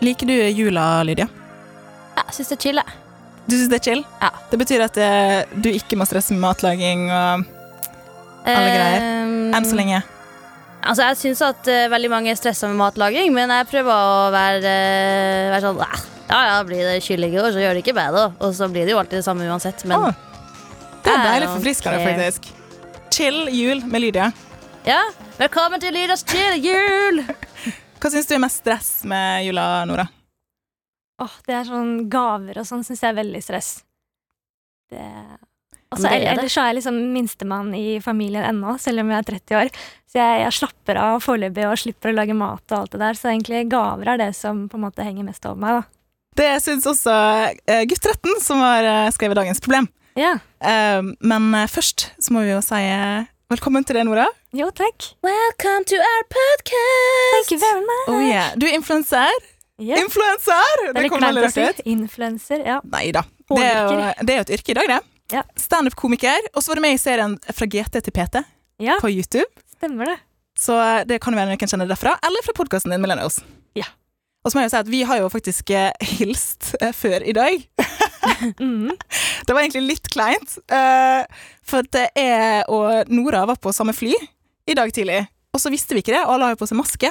Liker du jula, Lydia? Jeg syns det er chill, jeg. Du syns det er chill? Ja. Det betyr at eh, du ikke må stresse med matlaging og Alle greier. Ehm, enn så lenge. Altså, jeg syns at eh, veldig mange er stressa med matlaging, men jeg prøver å være, eh, være sånn "Ah, Ja, ja, blir det kylling i år, så gjør det ikke bedre. Og så blir det jo alltid det samme uansett. Men Å, det er deilig forfriskende, care. faktisk. Chill jul med Lydia. ja, velkommen til Lydas chill jul! Hva syns du er mest stress med jula, Nora? Åh, det er sånn gaver og sånn syns jeg er veldig stress. Det Altså, Det er det. ellers så er jeg liksom minstemann i familien ennå, selv om jeg er 30 år. Så jeg, jeg slapper av foreløpig og slipper å lage mat og alt det der. Så egentlig gaver er det som på en måte henger mest over meg, da. Det syns også eh, gutt 13, som har eh, skrevet dagens problem. Ja. Eh, men først så må vi jo si velkommen til deg, Nora. Jo, takk. Welcome to our podcast! Thank you very much. Oh, yeah. Du er influenser. Ja. Influenser! Det Det kom veldig rart si. ut. Influenser, ja. Nei da. Det er, jo, det er jo et yrke i dag, det. Ja. Standup-komiker. Og så var du med i serien Fra GT til PT Ja, på YouTube. stemmer det. Så eh, det kan jo være noen kjenner derfra, eller fra podkasten din Millennials. Ja. Og så må jeg jo si at vi har jo faktisk eh, hilst eh, før i dag. Mhm. Det var egentlig litt kleint. uh, for det jeg og Nora var på samme fly i dag tidlig, og så visste vi ikke det, og alle har jo på seg maske.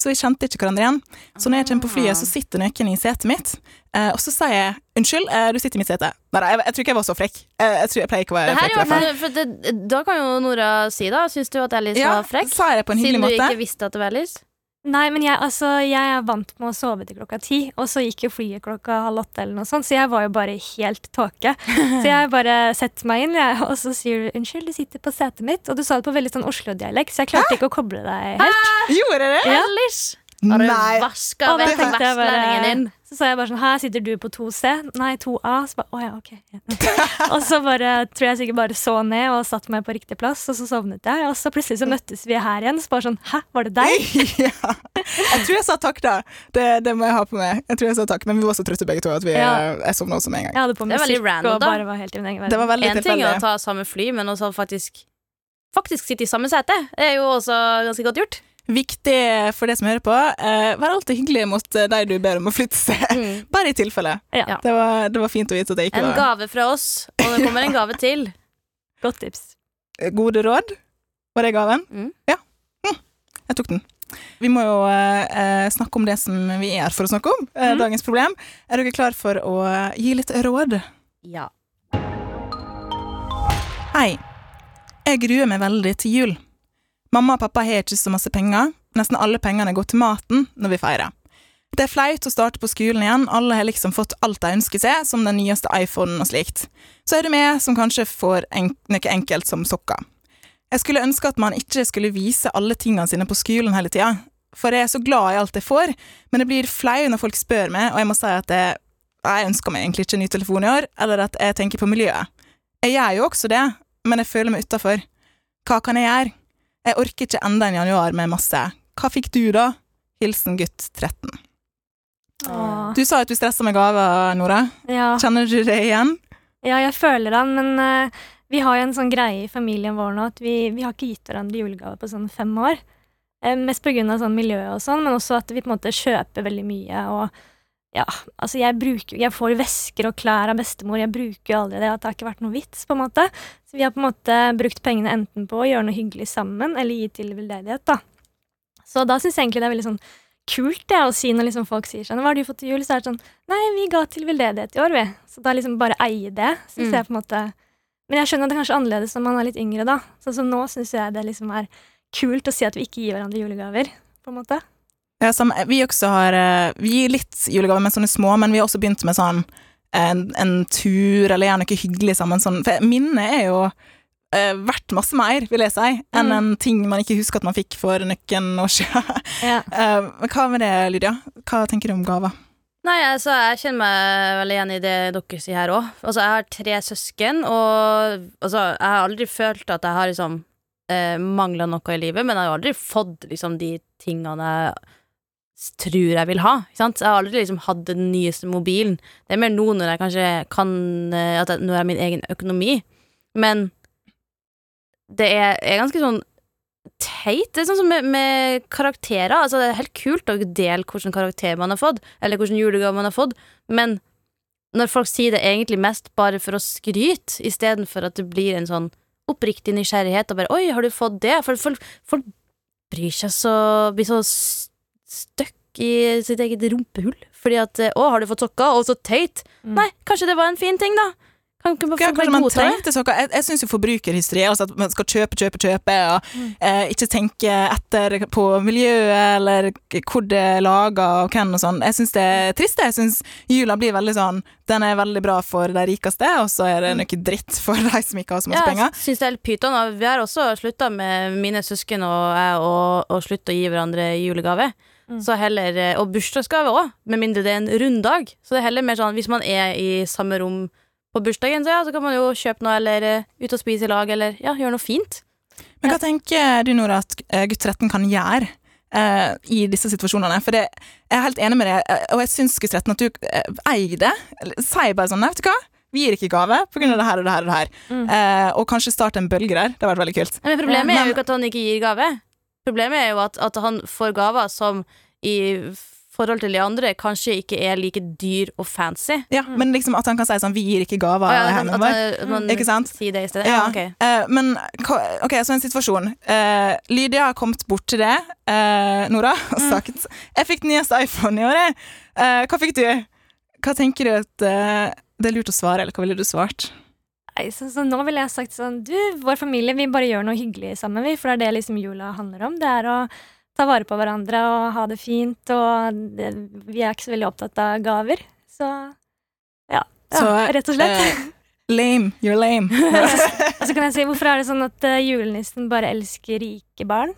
Så vi kjente ikke hverandre igjen. Så når jeg kommer på flyet, så sitter noen i setet mitt, Uh, og så sier jeg 'unnskyld, uh, du sitter i mitt sete'. Nei, jeg, jeg tror ikke jeg var så frekk. Jeg, jeg tror jeg pleier ikke å være frekk. jo, fall. for, for det, da kan jo Nora si, da. Syns du at Alice Ja, var frekk? sa jeg det på en hyggelig måte. Siden du ikke visste at det var Alice? Nei, men jeg, altså, jeg er vant med å sove til klokka ti, og så gikk jo flyet klokka halv åtte, eller noe sånt, så jeg var jo bare helt tåke. Så jeg bare setter meg inn, jeg, og så sier du 'unnskyld, du sitter på setet mitt', og du sa det på veldig sånn Oslo-dialekt, så jeg klarte ikke å koble deg helt. Gjorde jeg det? Ja. Ellers Har du vaska vekk vestlendingen din? Så sa jeg bare sånn Her sitter du på 2C. Nei, 2A. Så bare oh, ja, ok. og så bare tror jeg sikkert bare så ned og satte meg på riktig plass, og så sovnet jeg. Og så plutselig så møttes vi her igjen, så bare sånn Hæ, var det deg? ja. Jeg tror jeg sa takk, da. Det, det må jeg ha på meg. Jeg tror jeg sa takk, Men vi var så trøtte begge to at vi, Ja. jeg sovna også med en gang. Jeg hadde på Det var veldig random, og da. bare var helt i min egen Det var veldig En ting er å ta samme fly, men også faktisk Faktisk sitte i samme sete Det er jo også ganske godt gjort. Viktig for det som hører på, Uh, vær alltid hyggelig mot eh, de du ber om å flytte seg. Mm. Bare i tilfelle. Ja. Det var, det var fint å vite at det ikke En var gave fra oss, og det kommer en gave til. Godt tips. gode råd. Var det gaven? Mm. Ja. Mm. Jeg tok den. Vi må jo eh, eh, snakke om det som vi er her for å snakke om. eh, Mm. Dagens problem. Er dere klar for å eh, gi litt råd? Ja. Hei. Jeg gruer meg veldig til jul. Mamma og pappa har ikke så masse penger. Nesten alle pengene går til maten når vi feirer. Det er flaut å starte på skolen igjen, alle har liksom fått alt de ønsker seg, som den nyeste iPhonen og slikt. Så er det meg som kanskje får en noe enkelt som sokker. Jeg skulle ønske at man ikke skulle vise alle tingene sine på skolen hele tida, for jeg er så glad i alt jeg får, men jeg blir flau når folk spør meg, og jeg må si at jeg, jeg ønsker meg egentlig ikke en ny telefon i år, eller at jeg tenker på miljøet. Jeg gjør jo også det, men jeg føler meg utafor. Hva kan jeg gjøre? Jeg orker ikke enda en januar med masse. Hva fikk du, da? Hilsen gutt 13. Åh. Du sa at du stressa med gaver, Nora. Ja. Kjenner du det igjen? ja, jeg føler det, men uh, vi har jo en sånn greie i familien vår nå at vi, vi har ikke gitt hverandre julegave på sånn fem år. Uh, mest av sånn miljøet og sånn, men også at vi på en måte kjøper veldig mye. og ja, altså jeg bruker Jeg får vesker og klær av bestemor, jeg bruker jo aldri det. Det har ikke vært noe vits, på en måte. Så vi har på en måte brukt pengene enten på å gjøre noe hyggelig sammen, eller gi til veldedighet, da. Så da syns jeg egentlig det er veldig sånn kult det å si når liksom folk sier sånn 'Hva har du fått til jul?' Så er det sånn 'Nei, vi ga til veldedighet i år, vi'. Så da liksom bare eie det, syns Mm. jeg på en måte Men jeg skjønner at det er kanskje annerledes når man er litt yngre, da. Sånn som nå syns jeg det liksom er kult å si at vi ikke gir hverandre julegaver, på en måte. Ja, som, vi også har eh, Vi gir litt julegaver, men sånne små, men vi har også begynt med sånn en, en tur, eller gjerne noe hyggelig sammen. Sånn, for minnet er jo eh, verdt masse mer, vil jeg si, enn Mm. en ting man ikke husker at man fikk for noen år siden. Ja. Eh, hva med det, Lydia? Hva tenker du om gaver? Nei, altså, jeg kjenner meg veldig igjen i det dere sier her òg. Altså, jeg har tre søsken, og altså, jeg har aldri følt at jeg har liksom eh, mangla noe i livet, men jeg har aldri fått liksom de tingene jeg tror jeg vil ha. Jeg har aldri liksom hatt den nyeste mobilen. Det er mer nå når jeg kanskje kan eh, At jeg, når jeg har min egen økonomi. Men det er, er ganske sånn teit. Det er sånn som med, med karakterer. Altså, det er helt kult å dele hvilken karakter man har fått, eller hvilken julegave man har fått, men når folk sier det egentlig mest bare for å skryte, istedenfor at det blir en sånn oppriktig nysgjerrighet og bare 'oi, har du fått det?' For folk, folk bryr seg så Blir så støkk i sitt eget rumpehull. Fordi at 'å, har du fått sokker?' Og så tøyt. Mm. Nei, kanskje det var en fin ting, da. Kan bare få kanskje man trengte sokker. Jeg, jeg syns forbrukerhysteri, altså at man skal kjøpe, kjøpe, kjøpe, og Mm. eh, ikke tenke etter på miljøet eller hvor det er laga og hvem og sånn. Jeg syns det er trist. Jeg syns jula blir veldig sånn Den er veldig bra for de rikeste, og så er det noe dritt for de som ikke har så masse Ja, penger. jeg syns det er helt pyton. Vi har også slutta med mine søsken og jeg å slutte å gi hverandre julegave. Mm. Så heller, eh, Og bursdagsgave òg, med mindre det er en runddag. Så det er heller mer sånn hvis man er i samme rom på bursdagen, så ja, så kan man jo kjøpe noe, eller eh, ut og spise i lag, eller ja, gjøre noe fint. Men hva tenker du, Nora, at eh, gutt 13 kan gjøre i disse situasjonene? For det, jeg er helt enig med deg, og jeg syns gutt 13 at du eier det. Si bare sånn, vet du hva? Vi gir ikke gave av det her og det her og det her. Mm. Eh, og kanskje starte en bølge der. Det har vært veldig kult. Men problemet Ja, er jo ikke at han ikke gir gave. Problemet er jo at, at han får gaver som i forhold til de andre kanskje ikke er like dyr og fancy. Ja, Men liksom at han kan si sånn, vi gir ikke gaver oh, ja, i at, man Ikke sant? sier det i stedet. Ja, Ja, ok. eh, men ok, så en situasjon. Uh, Lydia har kommet bort til det, uh, Nora, og Mm. sagt 'Jeg fikk nyeste iPhone i år, jeg'. Eh, hva fikk du? Hva tenker du at det er lurt å svare, eller hva ville du svart? Så, så nå ville jeg sagt sånn Du, vår familie, vi bare gjør noe hyggelig sammen, vi. For det er det liksom jula handler om. Det er å ta vare på hverandre og ha det fint, og det, vi er ikke så veldig opptatt av gaver. Så ja. ja Så, rett og slett. Uh, Lame. You're lame. Og så kan jeg si, hvorfor er det sånn at eh, julenissen bare elsker rike barn?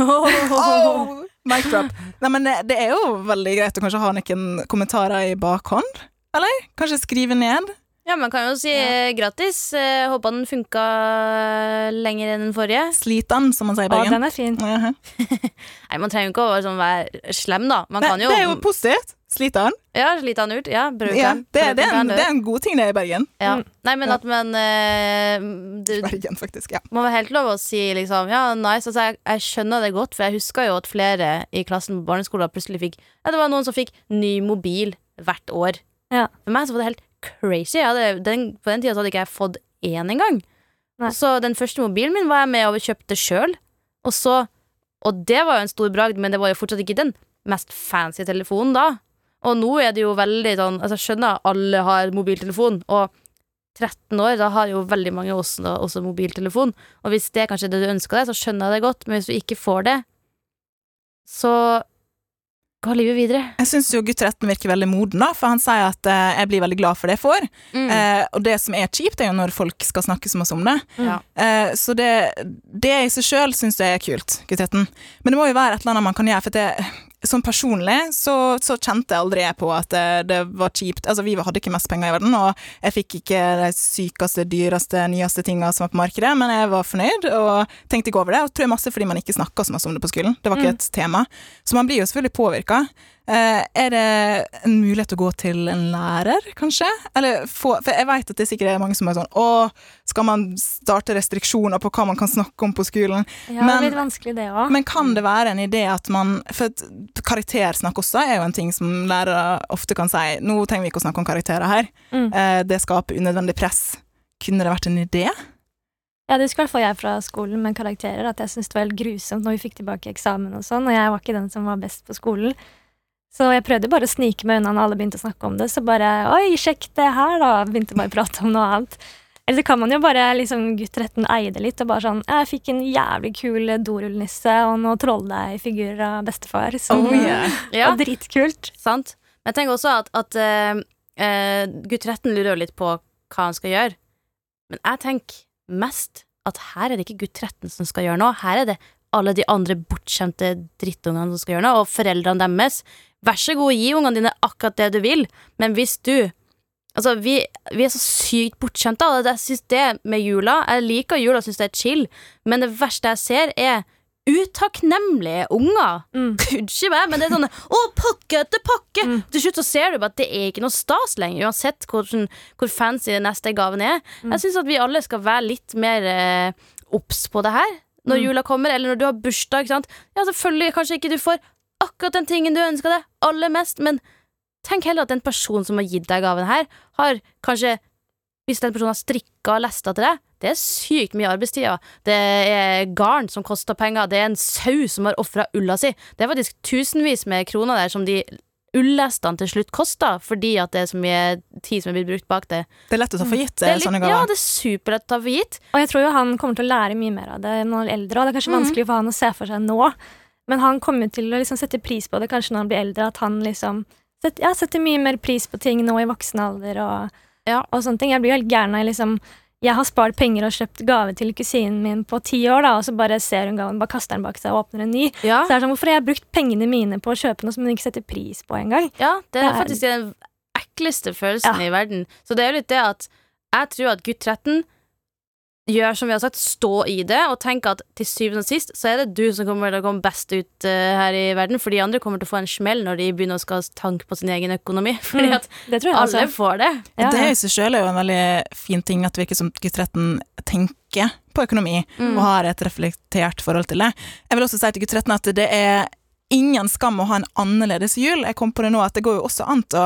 oh, mic drop. Nei, men det, det er jo veldig greit å kanskje ha noen kommentarer i bakhånd. Eller? Kanskje skrive ned. Ja, man kan jo si Ja. gratis. grattis. Eh, den funka lenger enn den forrige. Slitan, som man sier i Å, Bergen. den er fin. Jaha. Nei, Man trenger jo ikke å sånn, være slem, da. Man Nei, kan jo, det er jo positivt. Slitan. Ja, slite han ut. Ja, bruk Ja, den. det, det, det er en god ting, det, i Bergen. ja. Mm. Nei, men Ja. at man uh, du, Bergen, faktisk. Ja. må være helt lov å si liksom Ja, nice. Altså, jeg, jeg skjønner det godt, for jeg husker jo at flere i klassen på barneskolen plutselig fikk Ja, det var noen som fikk ny mobil hvert år. Ja. For meg så var det helt crazy. Hadde, den, på den tida hadde ikke jeg fått én engang. Så den første mobilen min var jeg med og kjøpte sjøl. Og så Og det var jo en stor bragd, men det var jo fortsatt ikke den mest fancy telefonen da. Og nå er det jo veldig sånn Altså, jeg skjønner alle har mobiltelefon, og 13 år, da har jo veldig mange også, også mobiltelefon. Og hvis det kanskje er det du ønsker deg, så skjønner jeg det godt, men hvis du ikke får det, så gå livet videre. Jeg syns jo gutt 13 virker veldig moden, da, for han sier at eh, jeg blir veldig glad for det jeg får. Mm. Eh, og det som er kjipt, er jo når folk skal snakke så oss om det. Mm. Eh, så det, det i seg sjøl syns jeg er kult, gutt 13. Men det må jo være et eller annet man kan gjøre, for det, sånn personlig så, så kjente jeg aldri på at det, det var kjipt. Altså, vi hadde ikke mest penger i verden, og jeg fikk ikke de sykeste, dyreste, nyeste tinga som var på markedet, men jeg var fornøyd og tenkte ikke over det. Og tror jeg masse fordi man ikke snakka så mye om det på skolen. Det var ikke Mm. et tema. Så man blir jo selvfølgelig påvirka. Eh, er det en mulighet til å gå til en lærer, kanskje? Eller få, for jeg vet at det sikkert er mange som er sånn Å, skal man starte restriksjoner på hva man kan snakke om på skolen? Ja, Men- det er litt vanskelig, det også. Men kan det være en idé at man For karaktersnakk også er jo en ting som lærere ofte kan si. Nå trenger vi ikke å snakke om karakterer her. Mm. Eh, det skaper unødvendig press. Kunne det vært en idé? Ja, det husker i hvert fall jeg fra skolen med karakterer, at jeg syntes det var helt grusomt når vi fikk tilbake eksamen og sånn, og jeg var ikke den som var best på skolen. Så jeg prøvde bare å snike meg unna når alle begynte å snakke om det, så bare oi, sjekk det her, da, begynte bare å prate om noe annet. Eller så kan man jo bare liksom gutt 13 eie det litt, og bare sånn jeg fikk en jævlig kul dorullnisse og noe trolldeigfigurer av bestefar, så Oh, yeah. Ja, var dritkult. sant. Men jeg tenker også at, at eh, gutt 13 lurer jo litt på hva han skal gjøre. Men jeg tenker mest at her er det ikke gutt 13 som skal gjøre noe. Her er det alle de andre bortskjemte drittungene som skal gjøre noe, og foreldrene deres vær så god, gi ungene dine akkurat det du vil, men hvis du Altså, vi, vi er så sykt bortskjemte, jeg synes det med jula Jeg liker jula og syns det er chill, men det verste jeg ser, er utakknemlige unger. Mm. Unnskyld meg, men det er sånn Å, pakke etter pakke! Mm. Til slutt så ser du bare at det er ikke noe stas lenger, uansett hvordan, hvor fancy den neste gaven er. Mm. Jeg syns at vi alle skal være litt mer eh, på det her når Mm. jula kommer, eller når du har bursdag. Ikke sant? Ja, selvfølgelig, kanskje ikke du får akkurat den tingen du ønska deg aller mest, men tenk heller at den personen som har gitt deg gaven her, har kanskje hvis den personen har strikka og lesta til deg, det er sykt mye arbeidstid. Det er garn som koster penger, det er en sau som har ofra ulla si. Det er faktisk tusenvis med kroner der som de ullestene til slutt koster, fordi at det er så mye tid som er blitt brukt bak det. Det er lett å ta for gitt det litt, sånne ja, det er superlett å ta for gitt. Og jeg tror jo han kommer til å lære mye mer av det når han er eldre. Og det er kanskje Mhm. vanskelig for han å se for seg nå, men han kommer til å liksom sette pris på det kanskje når han blir eldre. At han liksom setter, ja, setter mye mer pris på ting nå i voksen alder og, Ja. og sånne ting. Jeg blir jo helt gæren jeg liksom jeg har spart penger og kjøpt gave til kusinen min på ti år, da, og så bare ser hun gaven, bare kaster den bak seg og åpner en ny. Ja, Så det er sånn, Hvorfor har jeg brukt pengene mine på å kjøpe noe som hun ikke setter pris på engang? ja det er Det er- faktisk den ekleste følelsen Ja. i verden. Så det er jo litt det at jeg tror at gutt 13 gjør som vi har sagt, stå i det, og tenk at til syvende og sist så er det du som kommer til å komme best ut uh, her i verden, for de andre kommer til å få en smell når de begynner å skal tanke på sin egen økonomi. Fordi Mm, at Det tror jeg alle altså. får det. Ja, Det i seg selv er jo en veldig fin ting at det virker som gutt 13 tenker på økonomi Mm. og har et reflektert forhold til det. Jeg vil også si til gutt 13 at det er ingen skam å ha en annerledes jul. Jeg kom på det nå at det går jo også an å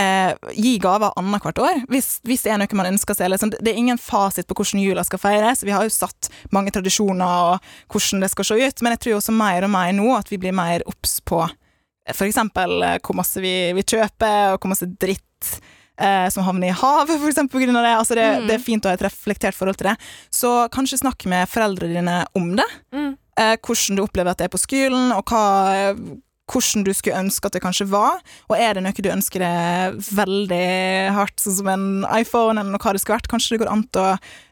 eh, gi gaver annethvert år, hvis, hvis det er noe man ønsker seg. Liksom, det er ingen fasit på hvordan jula skal feires. Vi har jo satt mange tradisjoner og hvordan det skal se ut, men jeg tror også mer og mer nå at vi blir mer obs på eksempel eh, hvor masse vi, vi kjøper, og hvor masse dritt eh, som havner i havet, grunn av det. Altså det, Mm. det er fint å ha et reflektert forhold til det. Så kanskje snakk med foreldrene dine om det. Mm. Eh, hvordan du opplever at det er på skolen, og hva, hvordan du skulle ønske at det kanskje var. Og er det noe du ønsker deg veldig hardt, sånn som en iPhone, eller noe hva det skulle vært, kanskje det går an å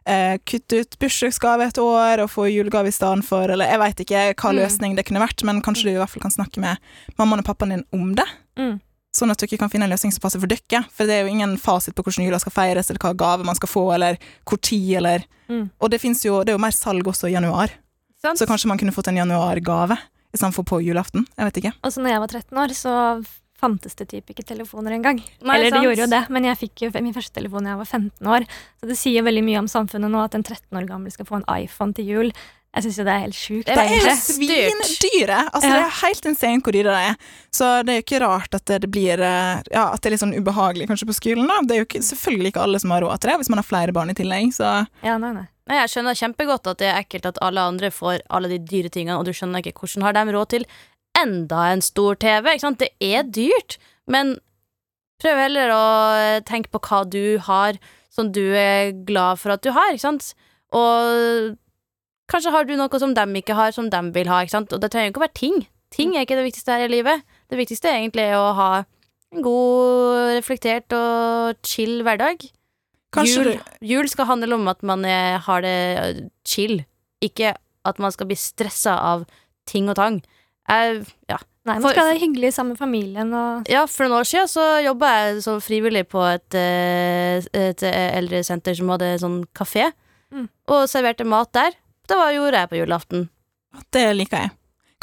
eh, kutte ut bursdagsgave et år og få julegave i stedet for, eller jeg veit ikke hva Mm. løsning det kunne vært, men kanskje du i hvert fall kan snakke med mammaen og pappaen din om det. Mm. Sånn at dere kan finne en løsning som passer for dere. For det er jo ingen fasit på hvordan jula skal feires, eller hva gave man skal få, eller hvor tid, eller Mm. Og det, jo, det er jo mer salg også i januar, Sant? så kanskje man kunne fått en januargave istedenfor på julaften. Jeg vet ikke. Og så når jeg var 13 år, så fantes det typ ikke telefoner engang. Eller det gjorde jo det, men jeg fikk jo min første telefon da jeg var 15 år. Så det sier veldig mye om samfunnet nå at en 13 år gammel skal få en iPhone til jul. Jeg syns jo det er helt sjukt. Det De er jo svindyre! Altså, Ja. Det er helt insane hvor dyre de er. Så det er jo ikke rart at det, det blir eh, Ja, at det er litt sånn ubehagelig kanskje på skolen, da. Det er jo ikke, selvfølgelig ikke alle som har råd til det, hvis man har flere barn i tillegg, så Ja, nei, nei. Jeg skjønner kjempegodt at det er ekkelt at alle andre får alle de dyre tingene, og du skjønner ikke hvordan har de råd til enda en stor TV. Ikke sant? Det er dyrt, men prøv heller å eh, tenke på hva du har som du er glad for at du har, ikke sant? Og kanskje har du noe som de ikke har, som de vil ha, ikke sant? Og det trenger ikke å være ting. Ting er ikke det viktigste her i livet. Det viktigste er egentlig å ha en god, reflektert og chill hverdag. Jul, jul skal handle om at man er, har det øh, chill, ikke at man skal bli stressa av ting og tang. Jeg, ja. Nei, Man skal ha det hyggelig sammen med familien og ja, for noen år siden så jobba jeg som frivillig på et, eh, et eldresenter som hadde sånn kafé, Mm. og serverte mat der. Det var gjorde jeg på julaften. Det liker jeg.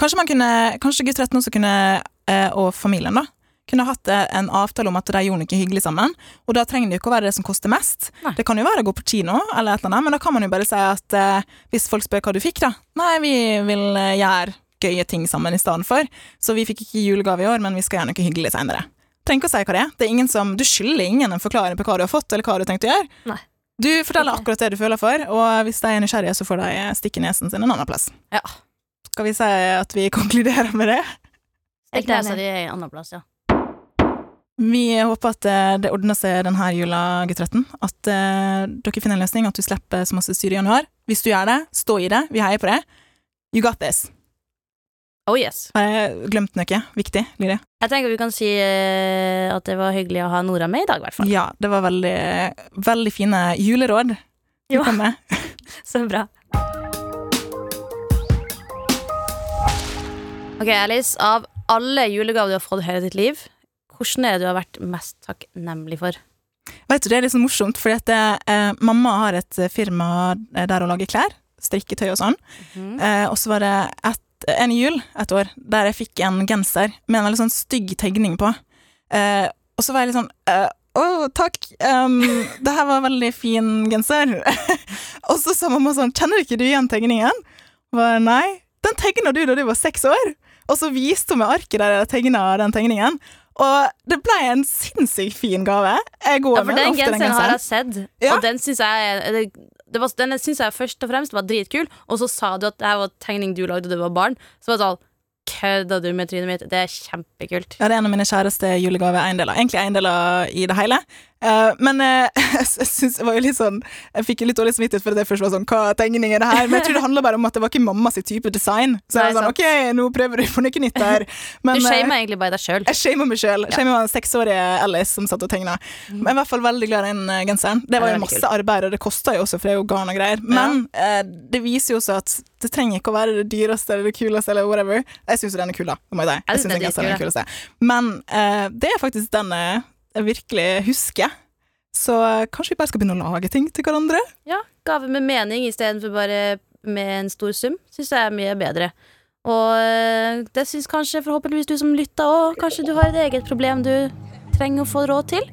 Kanskje man kunne, kanskje gutt 13 også kunne, eh, og familien da, kunne hatt eh, en avtale om at de gjorde noe hyggelig sammen, og da trenger det jo ikke å være det som koster mest. Nei. Det kan jo være å gå på kino, eller et eller annet, men da kan man jo bare si at eh, hvis folk spør hva du fikk da, nei, vi vil eh, gjøre gøye ting sammen i stedet for, så vi fikk ikke julegave i år, men vi skal gjøre noe hyggelig senere. Trenger ikke å si hva det er. Det er ingen som, du skylder ingen en forklaring på hva du har fått, eller hva du har tenkt å gjøre. Nei. Du forteller akkurat det du føler for, og hvis de er nysgjerrige, så får de stikke nesen sin en annen plass. Ja. Skal vi si at vi konkluderer med det? Stikk nesa di en annen plass, ja. Vi håper at eh, det ordner seg denne jula, gutt 13. At eh, dere finner en løsning, at du slipper så masse styr i januar. Hvis du gjør det, stå i det. Vi heier på det. You got this. Oh yes. Har jeg glemt noe viktig, Lydia? Jeg tenker vi kan si eh, at det var hyggelig å ha Nora med i dag, i hvert fall. Ja, det var veldig, veldig fine juleråd Jo. Så bra. Ok, Alice, av alle julegaver du har fått i hele ditt liv, hvordan er det du har vært mest takknemlig for? Vet du, Det er litt sånn morsomt, for eh, mamma har et eh, firma eh, der hun lager klær. Strikketøy og sånn. Mhm. Eh, og så var det et, en jul et år der jeg fikk en genser med en veldig sånn stygg tegning på. Eh, og så var jeg litt sånn eh, Å, takk. Um, det her var en veldig fin genser. og så sa mamma sånn Kjenner ikke du igjen tegningen? Bare, Nei. Den tegna du da du var seks år. Og så viste hun meg arket der jeg tegna den tegningen. Og det ble en sinnssykt fin gave. Jeg går Ja, for den genseren har jeg sett, Ja. og den syns jeg det, det var, Den syns jeg først og fremst var dritkul, og så sa du at det her var tegning du lagde da du var barn. Så var det sånn Kødda du med trynet mitt? Det er kjempekult. Ja, det er en av mine kjæreste julegaveeiendeler. Egentlig eiendeler i det hele. Uh, men uh, jeg syns det var jo litt sånn Jeg fikk jo litt dårlig samvittighet for jeg først var sånn Hva tegning er det her? Men jeg tror det handler bare om at det var ikke mamma sitt type design. Så jeg var sånn OK, nå prøver du på noe nytt her. Men du shamer uh, egentlig bare deg sjøl. jeg shamer meg sjøl. Ja. Shamer den seksårige Alice som satt og tegna. Men jeg er i hvert fall veldig glad i den genseren. Det var jo masse arbeid, og det kosta jo også, for det er jo garn og greier. Men eh, det viser jo også at det trenger ikke å være det dyreste eller det kuleste eller whatever. Jeg syns jo den er kul, da. Må jeg si. Jeg synes den er den kuleste. Men uh, det er faktisk den eh, jeg virkelig husker. Så eh, kanskje vi bare skal begynne å lage ting til hverandre? Ja, gave med mening istedenfor bare med en stor sum, syns jeg er mye bedre. Og øh, det syns kanskje forhåpentligvis du som lytter òg. Kanskje du har et eget problem du trenger å få råd til?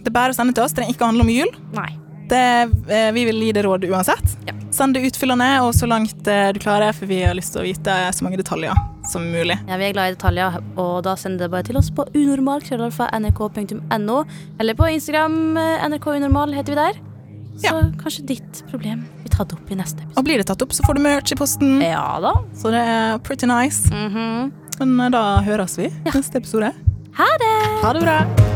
Det er bare å sende til oss. Det trenger ikke å handle om jul. Nei. Det, eh, vi vil gi det råd uansett. Ja. Send det utfyllende og så langt eh, du klarer, for vi har lyst til å vite så mange detaljer som mulig. Ja, Vi er glad i detaljer, og da sender det bare til oss på unormal.nrk.no, eller på Instagram. nrkunormal heter vi der. Så Ja. kanskje ditt problem blir tatt opp i neste episode. Og blir det tatt opp, så får du merch i posten. Ja da. Så det er pretty nice. Mhm. Men eh, da høres vi neste episode. Ha det! Ha det bra.